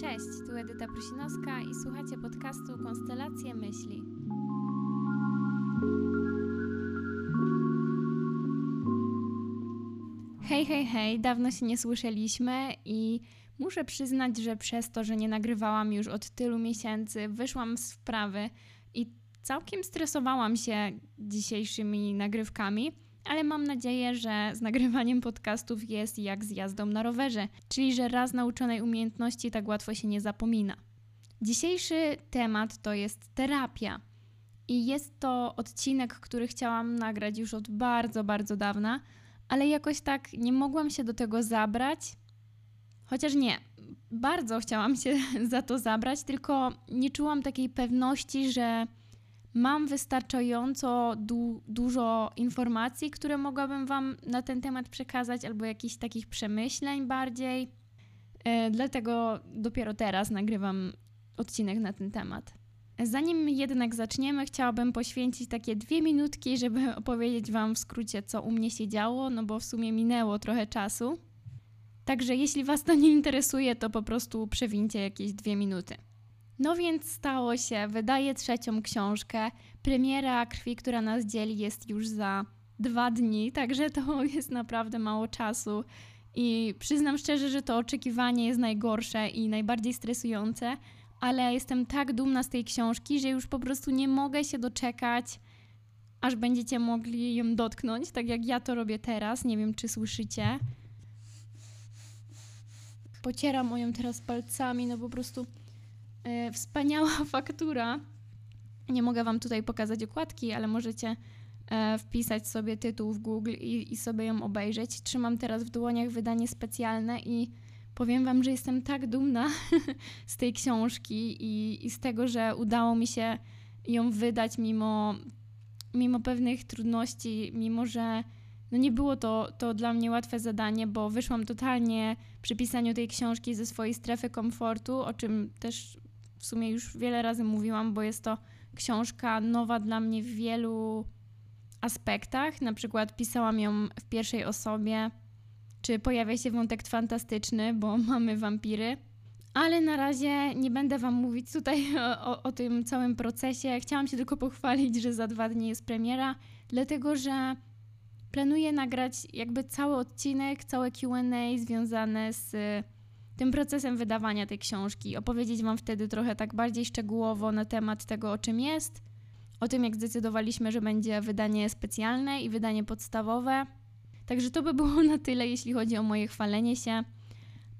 Cześć, tu Edyta Prusinowska i słuchacie podcastu Konstelacje Myśli. Hej, hej, hej, dawno się nie słyszeliśmy i muszę przyznać, że przez to, że nie nagrywałam już od tylu miesięcy, wyszłam z wprawy i całkiem stresowałam się dzisiejszymi nagrywkami ale mam nadzieję, że z nagrywaniem podcastów jest jak z jazdą na rowerze, czyli że raz nauczonej umiejętności tak łatwo się nie zapomina. Dzisiejszy temat to jest terapia. I jest to odcinek, który chciałam nagrać już od bardzo, bardzo dawna, ale jakoś tak nie mogłam się do tego zabrać. Chociaż nie, bardzo chciałam się za to zabrać, tylko nie czułam takiej pewności, że mam wystarczająco du dużo informacji, które mogłabym Wam na ten temat przekazać, albo jakichś takich przemyśleń bardziej. E, dlatego dopiero teraz nagrywam odcinek na ten temat. Zanim jednak zaczniemy, chciałabym poświęcić takie dwie minutki, żeby opowiedzieć Wam w skrócie, co u mnie się działo, no bo w sumie minęło trochę czasu. Także jeśli Was to nie interesuje, to po prostu przewincie jakieś dwie minuty. No więc stało się, wydaję trzecią książkę. Premiera Krwi, która nas dzieli, jest już za dwa dni, także to jest naprawdę mało czasu. I przyznam szczerze, że to oczekiwanie jest najgorsze i najbardziej stresujące, ale jestem tak dumna z tej książki, że już po prostu nie mogę się doczekać, aż będziecie mogli ją dotknąć, tak jak ja to robię teraz. Nie wiem, czy słyszycie. Pocieram moją teraz palcami, no po prostu wspaniała faktura. Nie mogę Wam tutaj pokazać okładki, ale możecie e, wpisać sobie tytuł w Google i, i sobie ją obejrzeć. Trzymam teraz w dłoniach wydanie specjalne i powiem Wam, że jestem tak dumna z tej książki i, i z tego, że udało mi się ją wydać mimo, mimo pewnych trudności, mimo że no nie było to, to dla mnie łatwe zadanie, bo wyszłam totalnie przy pisaniu tej książki ze swojej strefy komfortu, o czym też w sumie już wiele razy mówiłam, bo jest to książka nowa dla mnie w wielu aspektach. Na przykład pisałam ją w pierwszej osobie, czy pojawia się wątek fantastyczny, bo mamy wampiry. Ale na razie nie będę Wam mówić tutaj o, o, tym całym procesie. Chciałam się tylko pochwalić, że za dwa dni jest premiera, dlatego że planuję nagrać jakby cały odcinek, całe QA związane z tym procesem wydawania tej książki, opowiedzieć Wam wtedy trochę tak bardziej szczegółowo na temat tego, o czym jest, o tym, jak zdecydowaliśmy, że będzie wydanie specjalne i wydanie podstawowe. Także to by było na tyle, jeśli chodzi o moje chwalenie się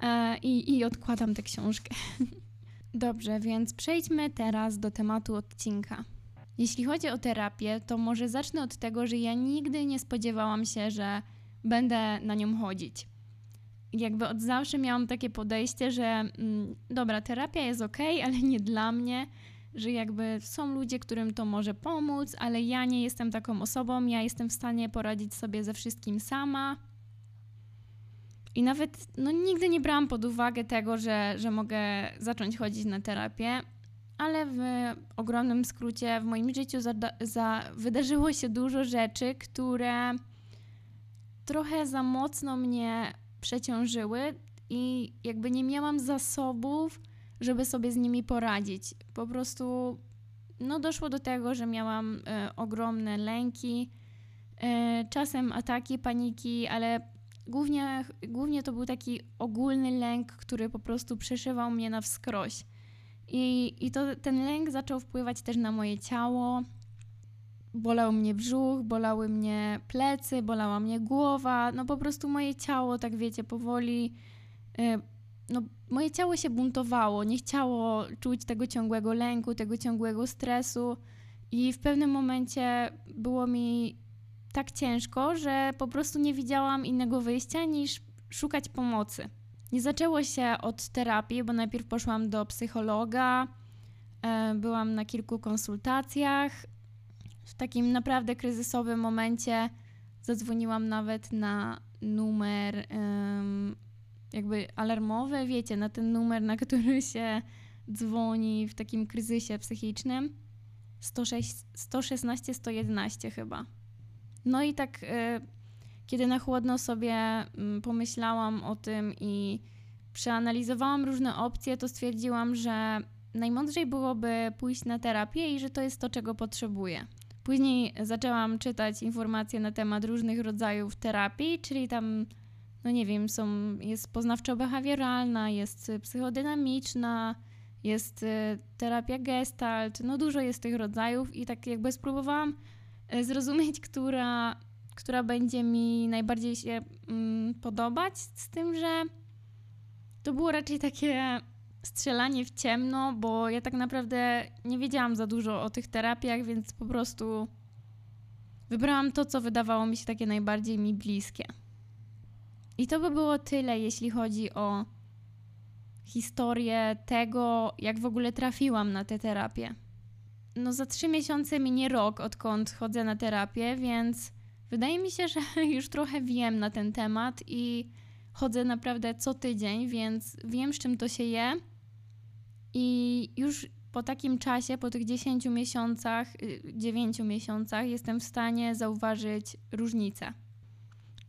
e, i, i odkładam tę książkę. Dobrze, więc przejdźmy teraz do tematu odcinka. Jeśli chodzi o terapię, to może zacznę od tego, że ja nigdy nie spodziewałam się, że będę na nią chodzić jakby od zawsze miałam takie podejście, że mm, dobra, terapia jest ok, ale nie dla mnie, że jakby są ludzie, którym to może pomóc, ale ja nie jestem taką osobą, ja jestem w stanie poradzić sobie ze wszystkim sama. I nawet no, nigdy nie brałam pod uwagę tego, że, że mogę zacząć chodzić na terapię, ale w ogromnym skrócie w moim życiu za, za, wydarzyło się dużo rzeczy, które trochę za mocno mnie przeciążyły i jakby nie miałam zasobów, żeby sobie z nimi poradzić. Po prostu no doszło do tego, że miałam e, ogromne lęki, e, czasem ataki, paniki, ale głównie, głównie to był taki ogólny lęk, który po prostu przeszywał mnie na wskroś. I, i to, ten lęk zaczął wpływać też na moje ciało, bolał mnie brzuch, bolały mnie plecy, bolała mnie głowa, no po prostu moje ciało, tak wiecie, powoli, y, no moje ciało się buntowało, nie chciało czuć tego ciągłego lęku, tego ciągłego stresu. I w pewnym momencie było mi tak ciężko, że po prostu nie widziałam innego wyjścia niż szukać pomocy. Nie zaczęło się od terapii, bo najpierw poszłam do psychologa, y, byłam na kilku konsultacjach, w takim naprawdę kryzysowym momencie zadzwoniłam nawet na numer um, jakby alarmowy, wiecie, na ten numer, na który się dzwoni w takim kryzysie psychicznym. 106, 116, 111 chyba. No i tak, y, kiedy na chłodno sobie y, pomyślałam o tym i przeanalizowałam różne opcje, to stwierdziłam, że najmądrzej byłoby pójść na terapię i że to jest to, czego potrzebuję. Później zaczęłam czytać informacje na temat różnych rodzajów terapii, czyli tam, no nie wiem, są, jest poznawczo-behawioralna, jest psychodynamiczna, jest y, terapia gestalt, no dużo jest tych rodzajów i tak jakby spróbowałam y, zrozumieć, która, która będzie mi najbardziej się mm, podobać, z tym, że to było raczej takie strzelanie w ciemno, bo ja tak naprawdę nie wiedziałam za dużo o tych terapiach, więc po prostu wybrałam to, co wydawało mi się takie najbardziej mi bliskie. I to by było tyle, jeśli chodzi o historię tego, jak w ogóle trafiłam na tę terapię. No, za trzy miesiące minie rok, odkąd chodzę na terapię, więc wydaje mi się, że już trochę wiem na ten temat i chodzę naprawdę co tydzień, więc wiem, z czym to się je. I już po takim czasie, po tych 10 miesiącach, 9 y, miesiącach, jestem w stanie zauważyć różnice.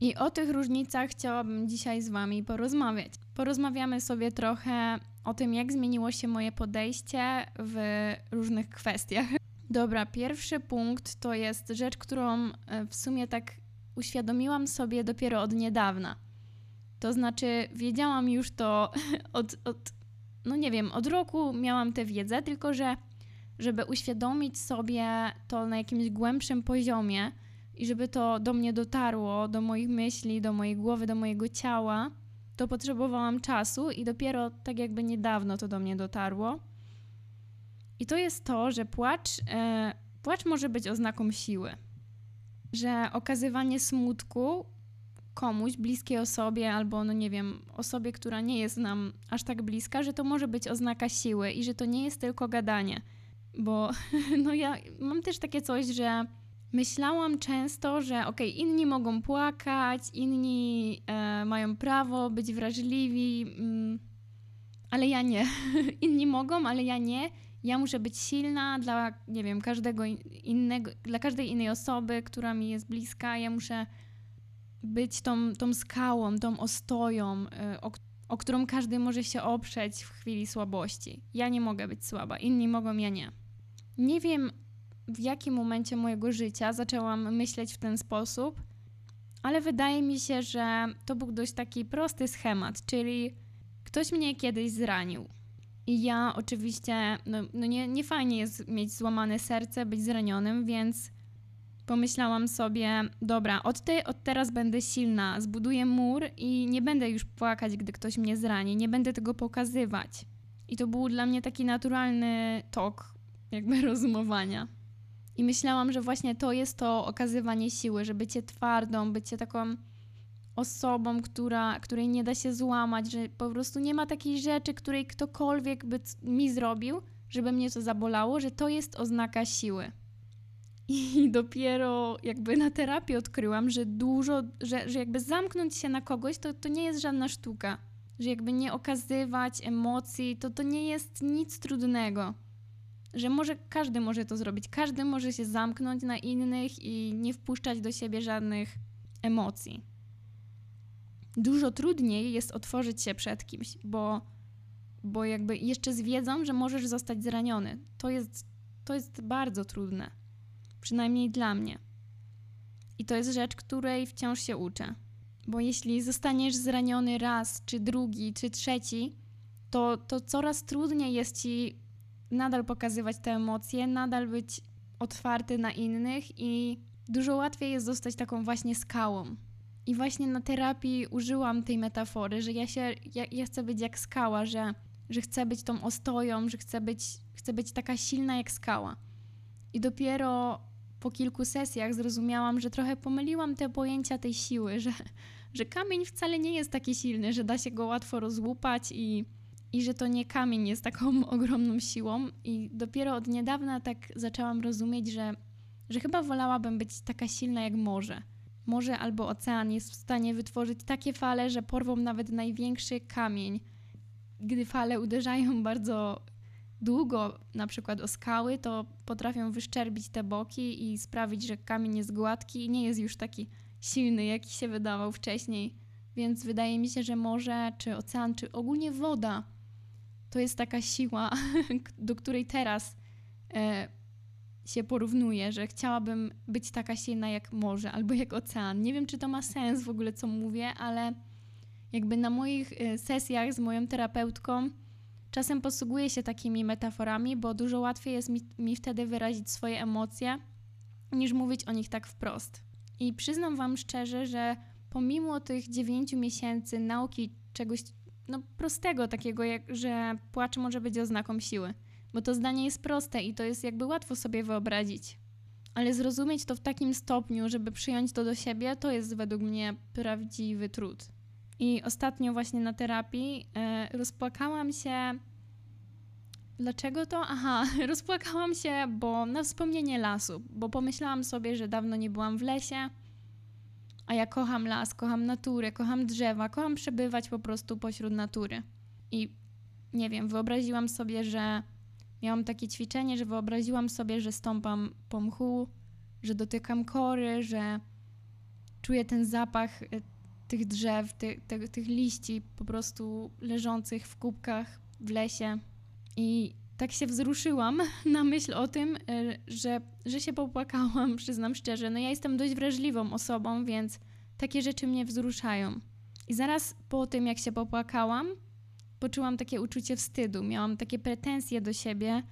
I o tych różnicach chciałabym dzisiaj z Wami porozmawiać. Porozmawiamy sobie trochę o tym, jak zmieniło się moje podejście w różnych kwestiach. Dobra, pierwszy punkt to jest rzecz, którą e, w sumie tak uświadomiłam sobie dopiero od niedawna. To znaczy, wiedziałam już to od, od no nie wiem, od roku miałam tę wiedzę, tylko że żeby uświadomić sobie to na jakimś głębszym poziomie i żeby to do mnie dotarło, do moich myśli, do mojej głowy, do mojego ciała, to potrzebowałam czasu i dopiero tak jakby niedawno to do mnie dotarło. I to jest to, że płacz, e, płacz może być oznaką siły. Że okazywanie smutku komuś, bliskiej osobie, albo no nie wiem, osobie, która nie jest nam aż tak bliska, że to może być oznaka siły i że to nie jest tylko gadanie. Bo no ja mam też takie coś, że myślałam często, że okay, inni mogą płakać, inni e, mają prawo być wrażliwi, mm, ale ja nie. inni mogą, ale ja nie. Ja muszę być silna dla, nie wiem, każdego innego, dla każdej innej osoby, która mi jest bliska. Ja muszę być tą, tą skałą, tą ostoją, y, o, o którą każdy może się oprzeć w chwili słabości. Ja nie mogę być słaba, inni mogą, ja nie. Nie wiem, w jakim momencie mojego życia zaczęłam myśleć w ten sposób, ale wydaje mi się, że to był dość taki prosty schemat, czyli ktoś mnie kiedyś zranił. I ja oczywiście, no, no nie, nie fajnie jest mieć złamane serce, być zranionym, więc pomyślałam sobie, dobra, od, te, od teraz będę silna, zbuduję mur i nie będę już płakać, gdy ktoś mnie zrani, nie będę tego pokazywać. I to był dla mnie taki naturalny tok, jakby rozumowania. I myślałam, że właśnie to jest to okazywanie siły, że bycie twardą, bycie taką osobą, która, której nie da się złamać, że po prostu nie ma takiej rzeczy, której ktokolwiek by mi zrobił, żeby mnie to zabolało, że to jest oznaka siły. I dopiero jakby na terapii odkryłam, że dużo, że, że jakby zamknąć się na kogoś, to, to nie jest żadna sztuka. Że jakby nie okazywać emocji, to to nie jest nic trudnego. Że może każdy może to zrobić. Każdy może się zamknąć na innych i nie wpuszczać do siebie żadnych emocji. Dużo trudniej jest otworzyć się przed kimś, bo, bo jakby jeszcze z wiedzą, że możesz zostać zraniony. To jest, to jest bardzo trudne. Przynajmniej dla mnie. I to jest rzecz, której wciąż się uczę. Bo jeśli zostaniesz zraniony raz, czy drugi, czy trzeci, to, to coraz trudniej jest ci nadal pokazywać te emocje, nadal być otwarty na innych i dużo łatwiej jest zostać taką właśnie skałą. I właśnie na terapii użyłam tej metafory, że ja się, ja, ja chcę być jak skała, że, że chcę być tą ostoją, że chcę być, chcę być taka silna jak skała. I dopiero po kilku sesjach zrozumiałam, że trochę pomyliłam te pojęcia tej siły, że, że kamień wcale nie jest taki silny, że da się go łatwo rozłupać i, i że to nie kamień jest taką ogromną siłą. I dopiero od niedawna tak zaczęłam rozumieć, że, że chyba wolałabym być taka silna jak morze. Morze albo ocean jest w stanie wytworzyć takie fale, że porwą nawet największy kamień. Gdy fale uderzają bardzo długo na przykład o skały, to potrafią wyszczerbić te boki i sprawić, że kamień jest gładki i nie jest już taki silny, jaki się wydawał wcześniej, Więc wydaje mi się, że morze, czy ocean, czy ogólnie woda to jest taka siła, do której teraz e, się porównuje, że chciałabym być taka silna jak morze albo jak ocean. Nie wiem, czy to ma sens w ogóle, co mówię, ale jakby na moich e, sesjach z moją terapeutką czasem posługuję się takimi metaforami, bo dużo łatwiej jest mi, mi wtedy wyrazić swoje emocje, niż mówić o nich tak wprost. I przyznam Wam szczerze, że pomimo tych dziewięciu miesięcy nauki czegoś no, prostego, takiego jak, że płacz może być oznaką siły, bo to zdanie jest proste i to jest jakby łatwo sobie wyobrazić. Ale zrozumieć to w takim stopniu, żeby przyjąć to do siebie, to jest według mnie prawdziwy trud. I ostatnio właśnie na terapii e, rozpłakałam się. Dlaczego to? Aha, rozpłakałam się, bo na wspomnienie lasu, bo pomyślałam sobie, że dawno nie byłam w lesie a ja kocham las, kocham naturę, kocham drzewa, kocham przebywać po prostu pośród natury. I nie wiem, wyobraziłam sobie, że miałam takie ćwiczenie, że wyobraziłam sobie, że stąpam po mchu, że dotykam kory, że czuję ten zapach y, tych drzew, ty, ty, tych liści po prostu leżących w kubkach w lesie. I tak się wzruszyłam na myśl o tym, e, że, że się popłakałam, przyznam szczerze. No ja jestem dość wrażliwą osobą, więc takie rzeczy mnie wzruszają. I zaraz po tym, jak się popłakałam, poczułam takie uczucie wstydu. Miałam takie pretensje do siebie,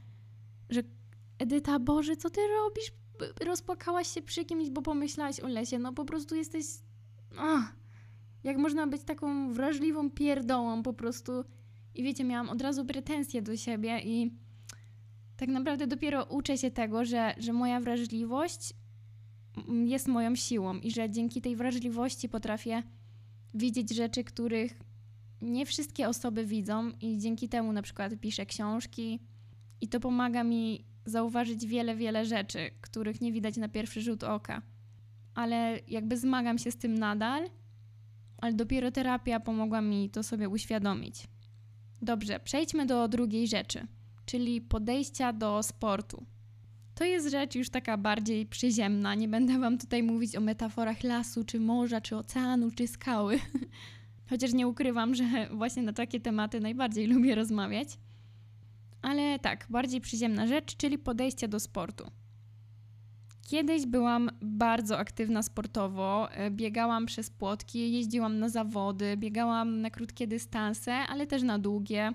że Edyta, Boże, co ty robisz? Rozpłakałaś się przy kimś, bo pomyślałaś o lesie. No po prostu jesteś... Ach, jak można być taką wrażliwą pierdołą po prostu i wiecie, miałam od razu pretensje do siebie i tak naprawdę dopiero uczę się tego, że, że moja wrażliwość jest moją siłą i że dzięki tej wrażliwości potrafię widzieć rzeczy, których nie wszystkie osoby widzą i dzięki temu na przykład piszę książki i to pomaga mi zauważyć wiele, wiele rzeczy, których nie widać na pierwszy rzut oka. Ale jakby zmagam się z tym nadal, ale dopiero terapia pomogła mi to sobie uświadomić. Dobrze, przejdźmy do drugiej rzeczy, czyli podejścia do sportu. To jest rzecz już taka bardziej przyziemna. Nie będę Wam tutaj mówić o metaforach lasu, czy morza, czy oceanu, czy skały. Chociaż nie ukrywam, że właśnie na takie tematy najbardziej lubię rozmawiać. Ale tak, bardziej przyziemna rzecz, czyli podejście do sportu. Kiedyś byłam bardzo aktywna sportowo, e, biegałam przez płotki, jeździłam na zawody, biegałam na krótkie dystanse, ale też na długie.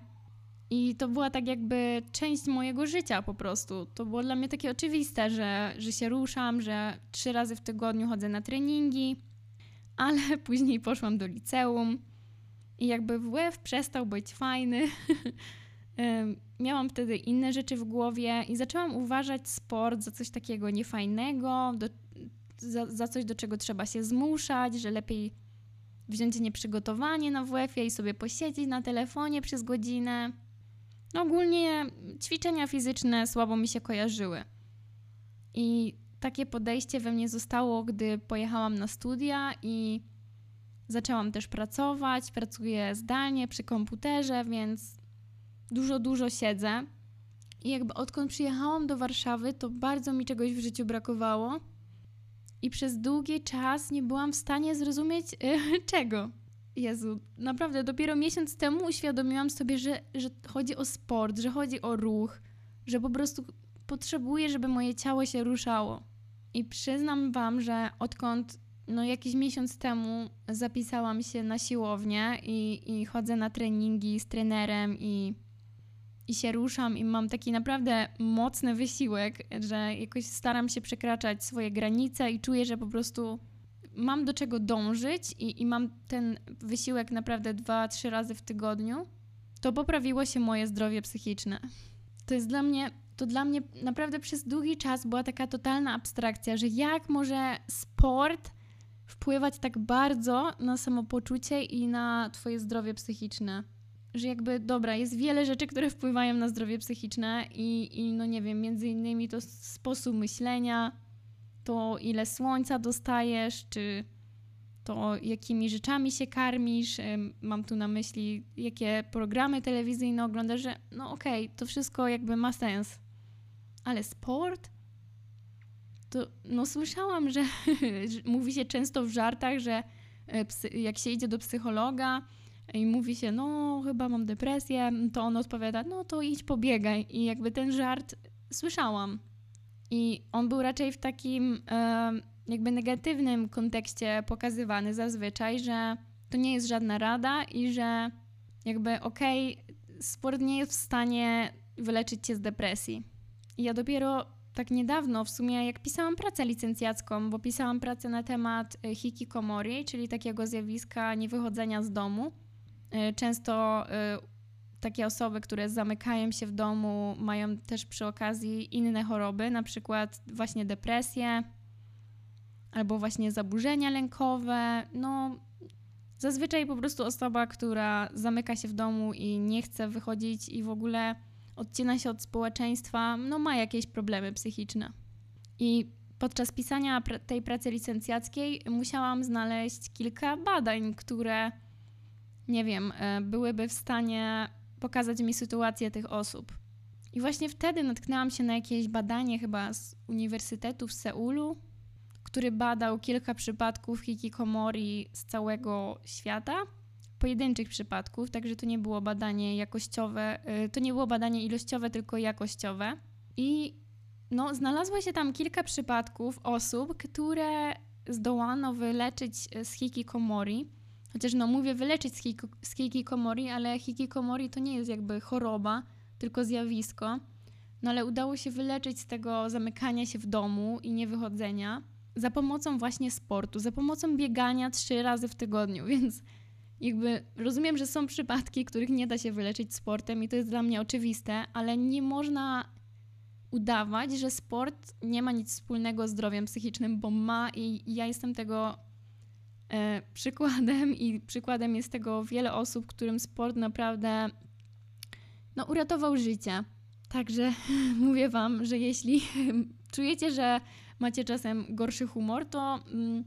I to była tak jakby część mojego życia po prostu. To było dla mnie takie oczywiste, że, że się ruszam, że trzy razy w tygodniu chodzę na treningi, ale później poszłam do liceum i jakby WF przestał być fajny. miałam wtedy inne rzeczy w głowie i zaczęłam uważać sport za coś takiego niefajnego, do, za, za coś, do czego trzeba się zmuszać, że lepiej wziąć nieprzygotowanie na WF-ie i sobie posiedzieć na telefonie przez godzinę. No ogólnie ćwiczenia fizyczne słabo mi się kojarzyły. I takie podejście we mnie zostało, gdy pojechałam na studia i zaczęłam też pracować. Pracuję zdalnie przy komputerze, więc dużo, dużo siedzę. I jakby odkąd przyjechałam do Warszawy, to bardzo mi czegoś w życiu brakowało. I przez długi czas nie byłam w stanie zrozumieć yy, czego. Jezu, naprawdę dopiero miesiąc temu uświadomiłam sobie, że, że chodzi o sport, że chodzi o ruch, że po prostu potrzebuję, żeby moje ciało się ruszało. I przyznam Wam, że odkąd no, jakiś miesiąc temu zapisałam się na siłownię i, i chodzę na treningi z trenerem i i się ruszam i mam taki naprawdę mocny wysiłek, że jakoś staram się przekraczać swoje granice i czuję, że po prostu mam do czego dążyć i, i mam ten wysiłek naprawdę dwa, trzy razy w tygodniu, to poprawiło się moje zdrowie psychiczne. To jest dla mnie, to dla mnie naprawdę przez długi czas była taka totalna abstrakcja, że jak może sport wpływać tak bardzo na samopoczucie i na twoje zdrowie psychiczne że jakby dobra, jest wiele rzeczy, które wpływają na zdrowie psychiczne i, i no nie wiem, między innymi to sposób myślenia, to ile słońca dostajesz, czy to jakimi rzeczami się karmisz, mam tu na myśli jakie programy telewizyjne oglądasz, że no okej, okay, to wszystko jakby ma sens. Ale sport? To no słyszałam, że mówi się często w żartach, że psy, jak się idzie do psychologa i mówi się, no chyba mam depresję, to on odpowiada, no to idź pobiegaj. I jakby ten żart słyszałam. I on był raczej w takim jakby negatywnym kontekście pokazywany zazwyczaj, że to nie jest żadna rada i że jakby okej, okay, sport nie jest w stanie wyleczyć cię z depresji. I ja dopiero tak niedawno, w sumie jak pisałam pracę licencjacką, bo pisałam pracę na temat e, hikikomori, czyli takiego zjawiska niewychodzenia z domu. E, często e, takie osoby, które zamykają się w domu, mają też przy okazji inne choroby, na przykład właśnie depresję albo właśnie zaburzenia lękowe. No, zazwyczaj po prostu osoba, która zamyka się w domu i nie chce wychodzić i w ogóle odcina się od społeczeństwa, no ma jakieś problemy psychiczne. I podczas pisania tej pracy licencjackiej musiałam znaleźć kilka badań, które, nie wiem, e, byłyby w stanie pokazać mi sytuację tych osób. I właśnie wtedy natknęłam się na jakieś badanie chyba z Uniwersytetu w Seulu, który badał kilka przypadków hikikomori z całego świata pojedynczych przypadków, także to nie było badanie jakościowe, y, to nie było badanie ilościowe, tylko jakościowe. I no, znalazło się tam kilka przypadków osób, które zdołano wyleczyć z hikikomori. Chociaż no mówię wyleczyć z, hikikomori, ale hikikomori to nie jest jakby choroba, tylko zjawisko. No ale udało się wyleczyć z tego zamykania się w domu i niewychodzenia za pomocą właśnie sportu, za pomocą biegania trzy razy w tygodniu, więc jakby rozumiem, że są przypadki, których nie da się wyleczyć sportem i to jest dla mnie oczywiste, ale nie można udawać, że sport nie ma nic wspólnego z zdrowiem psychicznym, bo ma i ja jestem tego przykładem i przykładem jest tego wiele osób, którym sport naprawdę no, uratował życie. Także mówię Wam, że jeśli czujecie, że macie czasem gorszy humor, to mm,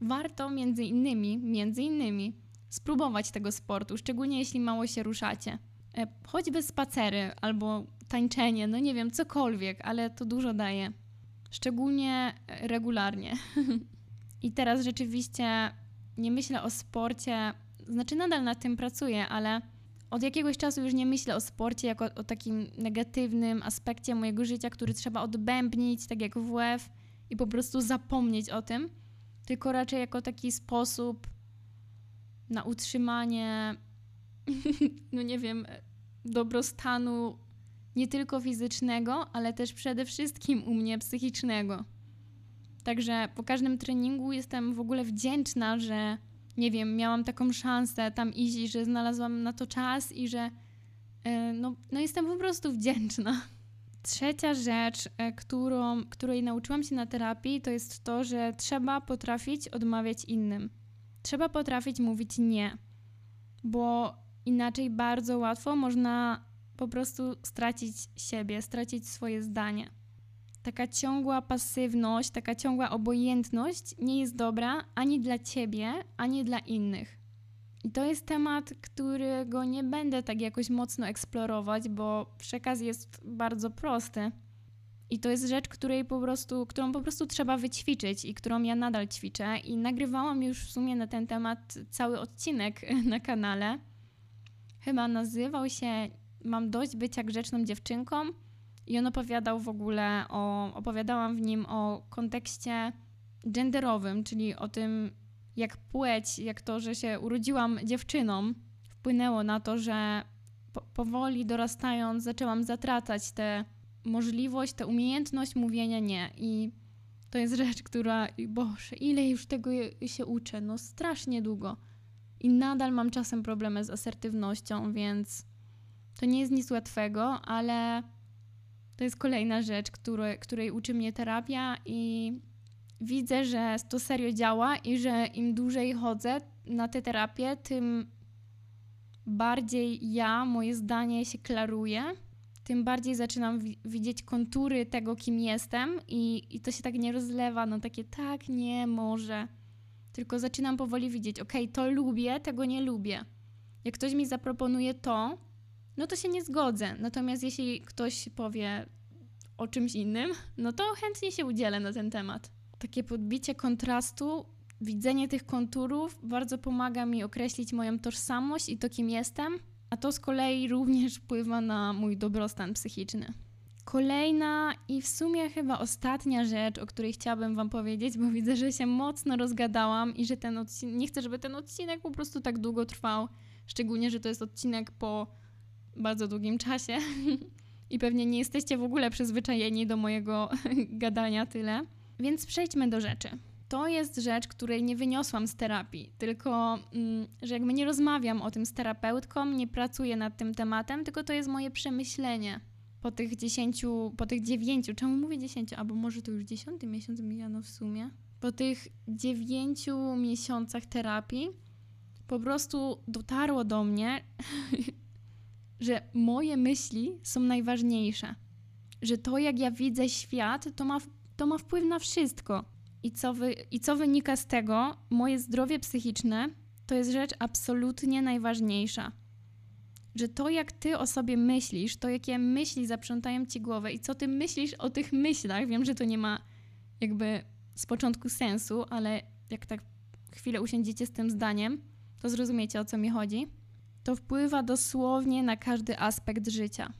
warto między innymi, między innymi spróbować tego sportu, szczególnie jeśli mało się ruszacie. E, choćby spacery albo tańczenie, no nie wiem, cokolwiek, ale to dużo daje. Szczególnie e, regularnie. I teraz rzeczywiście nie myślę o sporcie, znaczy nadal nad tym pracuję, ale od jakiegoś czasu już nie myślę o sporcie jako o takim negatywnym aspekcie mojego życia, który trzeba odbębnić, tak jak WF, i po prostu zapomnieć o tym, tylko raczej jako taki sposób na utrzymanie, no nie wiem, dobrostanu nie tylko fizycznego, ale też przede wszystkim u mnie psychicznego. Także po każdym treningu jestem w ogóle wdzięczna, że nie wiem, miałam taką szansę tam iść że znalazłam na to czas i że e, no, no jestem po prostu wdzięczna. Trzecia rzecz, e, którą, której nauczyłam się na terapii, to jest to, że trzeba potrafić odmawiać innym. Trzeba potrafić mówić nie, bo inaczej bardzo łatwo można po prostu stracić siebie, stracić swoje zdanie. Taka ciągła pasywność, taka ciągła obojętność nie jest dobra ani dla ciebie, ani dla innych. I to jest temat, którego nie będę tak jakoś mocno eksplorować, bo przekaz jest bardzo prosty. I to jest rzecz, której po prostu, którą po prostu trzeba wyćwiczyć i którą ja nadal ćwiczę. I nagrywałam już w sumie na ten temat cały odcinek na kanale. Chyba nazywał się Mam dość bycia grzeczną dziewczynką. I on opowiadał w ogóle o, opowiadałam w nim o kontekście genderowym, czyli o tym, jak płeć, jak to, że się urodziłam dziewczyną, wpłynęło na to, że po, powoli dorastając zaczęłam zatracać tę możliwość, tę umiejętność mówienia nie. I to jest rzecz, która, boże, ile już tego się uczę, no strasznie długo. I nadal mam czasem problemy z asertywnością, więc to nie jest nic łatwego, ale to jest kolejna rzecz, który, której uczy mnie terapia i widzę, że to serio działa i że im dłużej chodzę na tę terapię, tym bardziej ja, moje zdanie się klaruje, tym bardziej zaczynam widzieć kontury tego, kim jestem, i, i to się tak nie rozlewa no takie tak, nie, może. Tylko zaczynam powoli widzieć, ok, to lubię, tego nie lubię. Jak ktoś mi zaproponuje to, no to się nie zgodzę. Natomiast jeśli ktoś powie o czymś innym, no to chętnie się udzielę na ten temat takie podbicie kontrastu widzenie tych konturów bardzo pomaga mi określić moją tożsamość i to, kim jestem, a to z kolei również wpływa na mój dobrostan psychiczny. Kolejna i w sumie chyba ostatnia rzecz, o której chciałabym Wam powiedzieć, bo widzę, że się mocno rozgadałam i że ten odcinek, nie chcę, żeby ten odcinek po prostu tak długo trwał, szczególnie, że to jest odcinek po bardzo długim czasie i pewnie nie jesteście w ogóle przyzwyczajeni do mojego gadania tyle. Więc przejdźmy do rzeczy. To jest rzecz, której nie wyniosłam z terapii, tylko mm, że jakby nie rozmawiam o tym z terapeutką, nie pracuję nad tym tematem, tylko to jest moje przemyślenie po tych dziesięciu, po tych dziewięciu, czemu mówię dziesięciu, albo może to już dziesiąty miesiąc mijano w sumie, po tych dziewięciu miesiącach terapii po prostu dotarło do mnie, że moje myśli są najważniejsze. Że to, jak ja widzę świat, to ma, to ma wpływ na wszystko. I co, wy, I co wynika z tego? Moje zdrowie psychiczne to jest rzecz absolutnie najważniejsza że to, jak ty o sobie myślisz, to jakie myśli zaprzątają ci głowę i co ty myślisz o tych myślach, wiem, że to nie ma jakby z początku sensu, ale jak tak chwilę usiądziecie z tym zdaniem, to zrozumiecie o co mi chodzi. To wpływa dosłownie na każdy aspekt życia.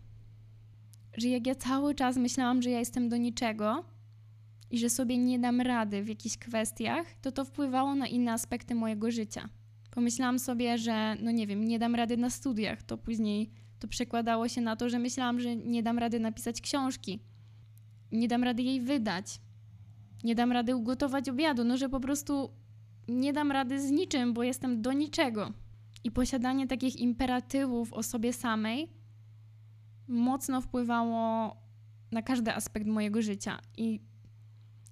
Że jak ja cały czas myślałam, że ja jestem do niczego i że sobie nie dam rady w jakichś kwestiach, to to wpływało na inne aspekty mojego życia. Pomyślałam sobie, że no nie wiem, nie dam rady na studiach. To później to przekładało się na to, że myślałam, że nie dam rady napisać książki. Nie dam rady jej wydać. Nie dam rady ugotować obiadu. No, że po prostu nie dam rady z niczym, bo jestem do niczego. I posiadanie takich imperatywów o sobie samej mocno wpływało na każdy aspekt mojego życia. I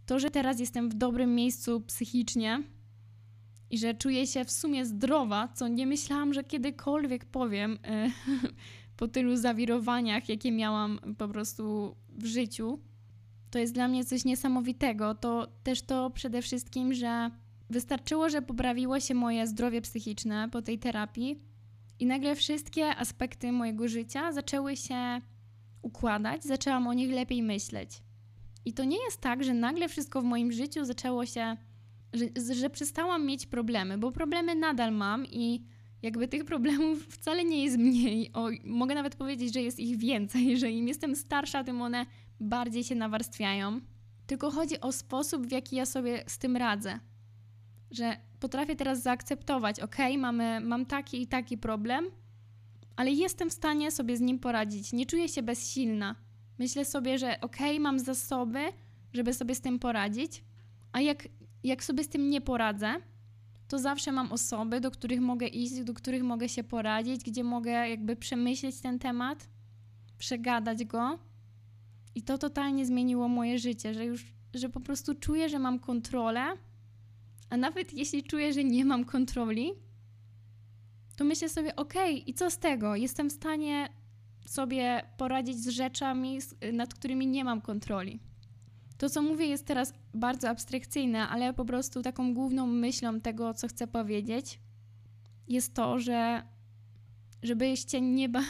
to, że teraz jestem w dobrym miejscu psychicznie, i że czuję się w sumie zdrowa, co nie myślałam, że kiedykolwiek powiem e, po tylu zawirowaniach, jakie miałam po prostu w życiu. To jest dla mnie coś niesamowitego. To też to przede wszystkim, że wystarczyło, że poprawiło się moje zdrowie psychiczne po tej terapii i nagle wszystkie aspekty mojego życia zaczęły się układać, zaczęłam o nich lepiej myśleć. I to nie jest tak, że nagle wszystko w moim życiu zaczęło się że, że przestałam mieć problemy, bo problemy nadal mam i jakby tych problemów wcale nie jest mniej. O, mogę nawet powiedzieć, że jest ich więcej, że im jestem starsza, tym one bardziej się nawarstwiają. Tylko chodzi o sposób, w jaki ja sobie z tym radzę. Że potrafię teraz zaakceptować, ok, mamy, mam taki i taki problem, ale jestem w stanie sobie z nim poradzić. Nie czuję się bezsilna. Myślę sobie, że ok, mam zasoby, żeby sobie z tym poradzić, a jak jak sobie z tym nie poradzę, to zawsze mam osoby, do których mogę iść, do których mogę się poradzić, gdzie mogę jakby przemyśleć ten temat, przegadać go. I to totalnie zmieniło moje życie, że już, że po prostu czuję, że mam kontrolę, a nawet jeśli czuję, że nie mam kontroli, to myślę sobie, okej, okay, i co z tego? Jestem w stanie sobie poradzić z rzeczami, nad którymi nie mam kontroli. To, co mówię, jest teraz bardzo abstrakcyjne, ale po prostu taką główną myślą tego, co chcę powiedzieć, jest to, że żebyście nie. Ba-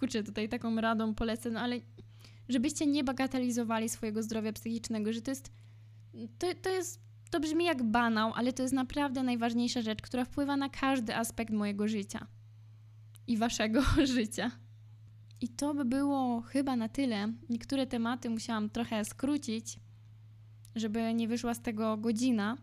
tutaj taką radą polecę, no ale żebyście nie bagatelizowali swojego zdrowia psychicznego, że to jest. To, to jest. To brzmi jak banał, ale to jest naprawdę najważniejsza rzecz, która wpływa na każdy aspekt mojego życia i waszego życia. I to by było chyba na tyle. Niektóre tematy musiałam trochę skrócić, żeby nie wyszła z tego godzina,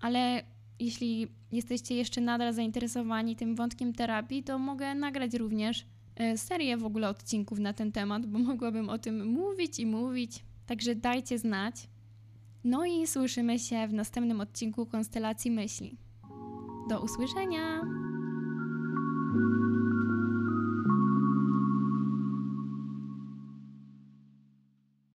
ale jeśli jesteście jeszcze nadal zainteresowani tym wątkiem terapii, to mogę nagrać również e, serię w ogóle odcinków na ten temat, bo mogłabym o tym mówić i mówić. Także dajcie znać. No i słyszymy się w następnym odcinku Konstelacji Myśli. Do usłyszenia!